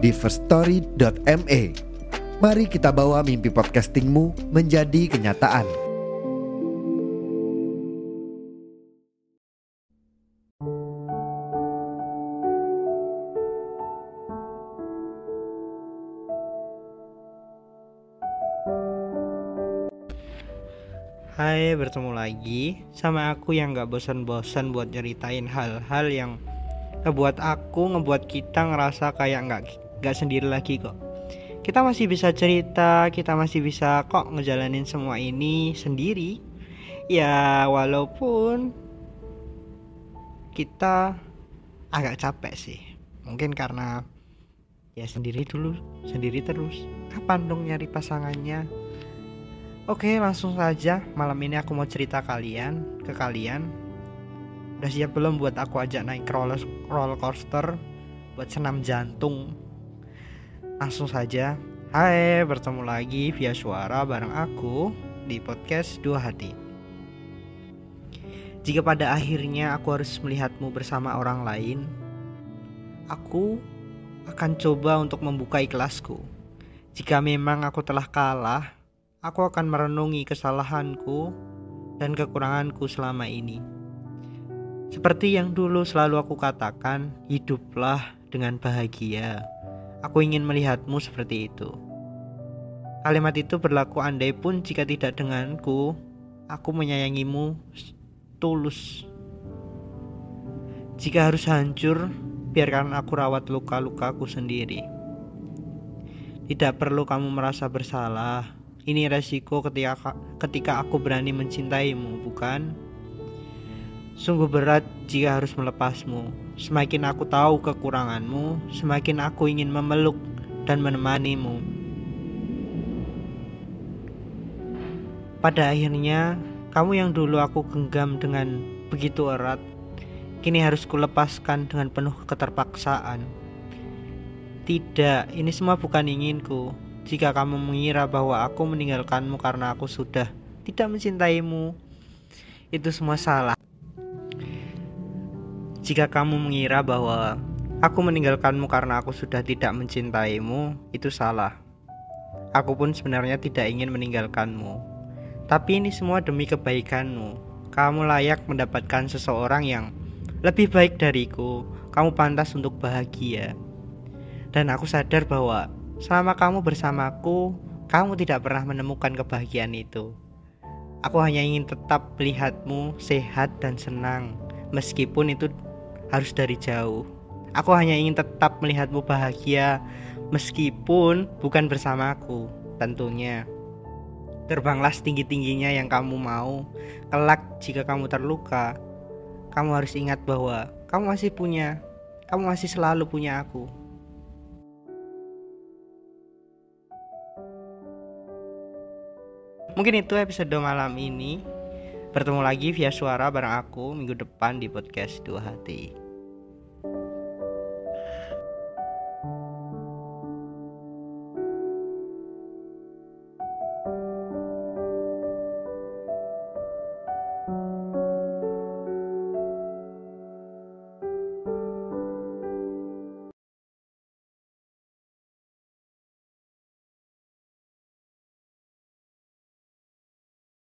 di firststory.me. Mari kita bawa mimpi podcastingmu menjadi kenyataan. Hai, bertemu lagi sama aku yang gak bosan-bosan buat ceritain hal-hal yang ngebuat aku, ngebuat kita ngerasa kayak gak, gak sendiri lagi kok. Kita masih bisa cerita, kita masih bisa kok ngejalanin semua ini sendiri. Ya, walaupun kita agak capek sih. Mungkin karena ya sendiri dulu, sendiri terus. Kapan dong nyari pasangannya? Oke, langsung saja. Malam ini aku mau cerita kalian ke kalian. Udah siap belum buat aku ajak naik roller, roller coaster buat senam jantung? Langsung saja. Hai, bertemu lagi via suara bareng aku di podcast Dua Hati. Jika pada akhirnya aku harus melihatmu bersama orang lain, aku akan coba untuk membuka ikhlasku. Jika memang aku telah kalah, aku akan merenungi kesalahanku dan kekuranganku selama ini. Seperti yang dulu selalu aku katakan, hiduplah dengan bahagia. Aku ingin melihatmu seperti itu. Kalimat itu berlaku andai pun jika tidak denganku, aku menyayangimu tulus. Jika harus hancur, biarkan aku rawat luka-lukaku sendiri. Tidak perlu kamu merasa bersalah ini resiko ketika ketika aku berani mencintaimu, bukan? Sungguh berat jika harus melepasmu. Semakin aku tahu kekuranganmu, semakin aku ingin memeluk dan menemanimu. Pada akhirnya, kamu yang dulu aku genggam dengan begitu erat, kini harus kulepaskan dengan penuh keterpaksaan. Tidak, ini semua bukan inginku. Jika kamu mengira bahwa aku meninggalkanmu karena aku sudah tidak mencintaimu, itu semua salah. Jika kamu mengira bahwa aku meninggalkanmu karena aku sudah tidak mencintaimu, itu salah. Aku pun sebenarnya tidak ingin meninggalkanmu. Tapi ini semua demi kebaikanmu. Kamu layak mendapatkan seseorang yang lebih baik dariku. Kamu pantas untuk bahagia. Dan aku sadar bahwa selama kamu bersamaku, kamu tidak pernah menemukan kebahagiaan itu. Aku hanya ingin tetap melihatmu sehat dan senang, meskipun itu harus dari jauh. Aku hanya ingin tetap melihatmu bahagia, meskipun bukan bersamaku, tentunya. Terbanglah setinggi-tingginya yang kamu mau. Kelak jika kamu terluka, kamu harus ingat bahwa kamu masih punya, kamu masih selalu punya aku. Mungkin itu episode malam ini. Bertemu lagi via suara bareng aku minggu depan di podcast Dua Hati.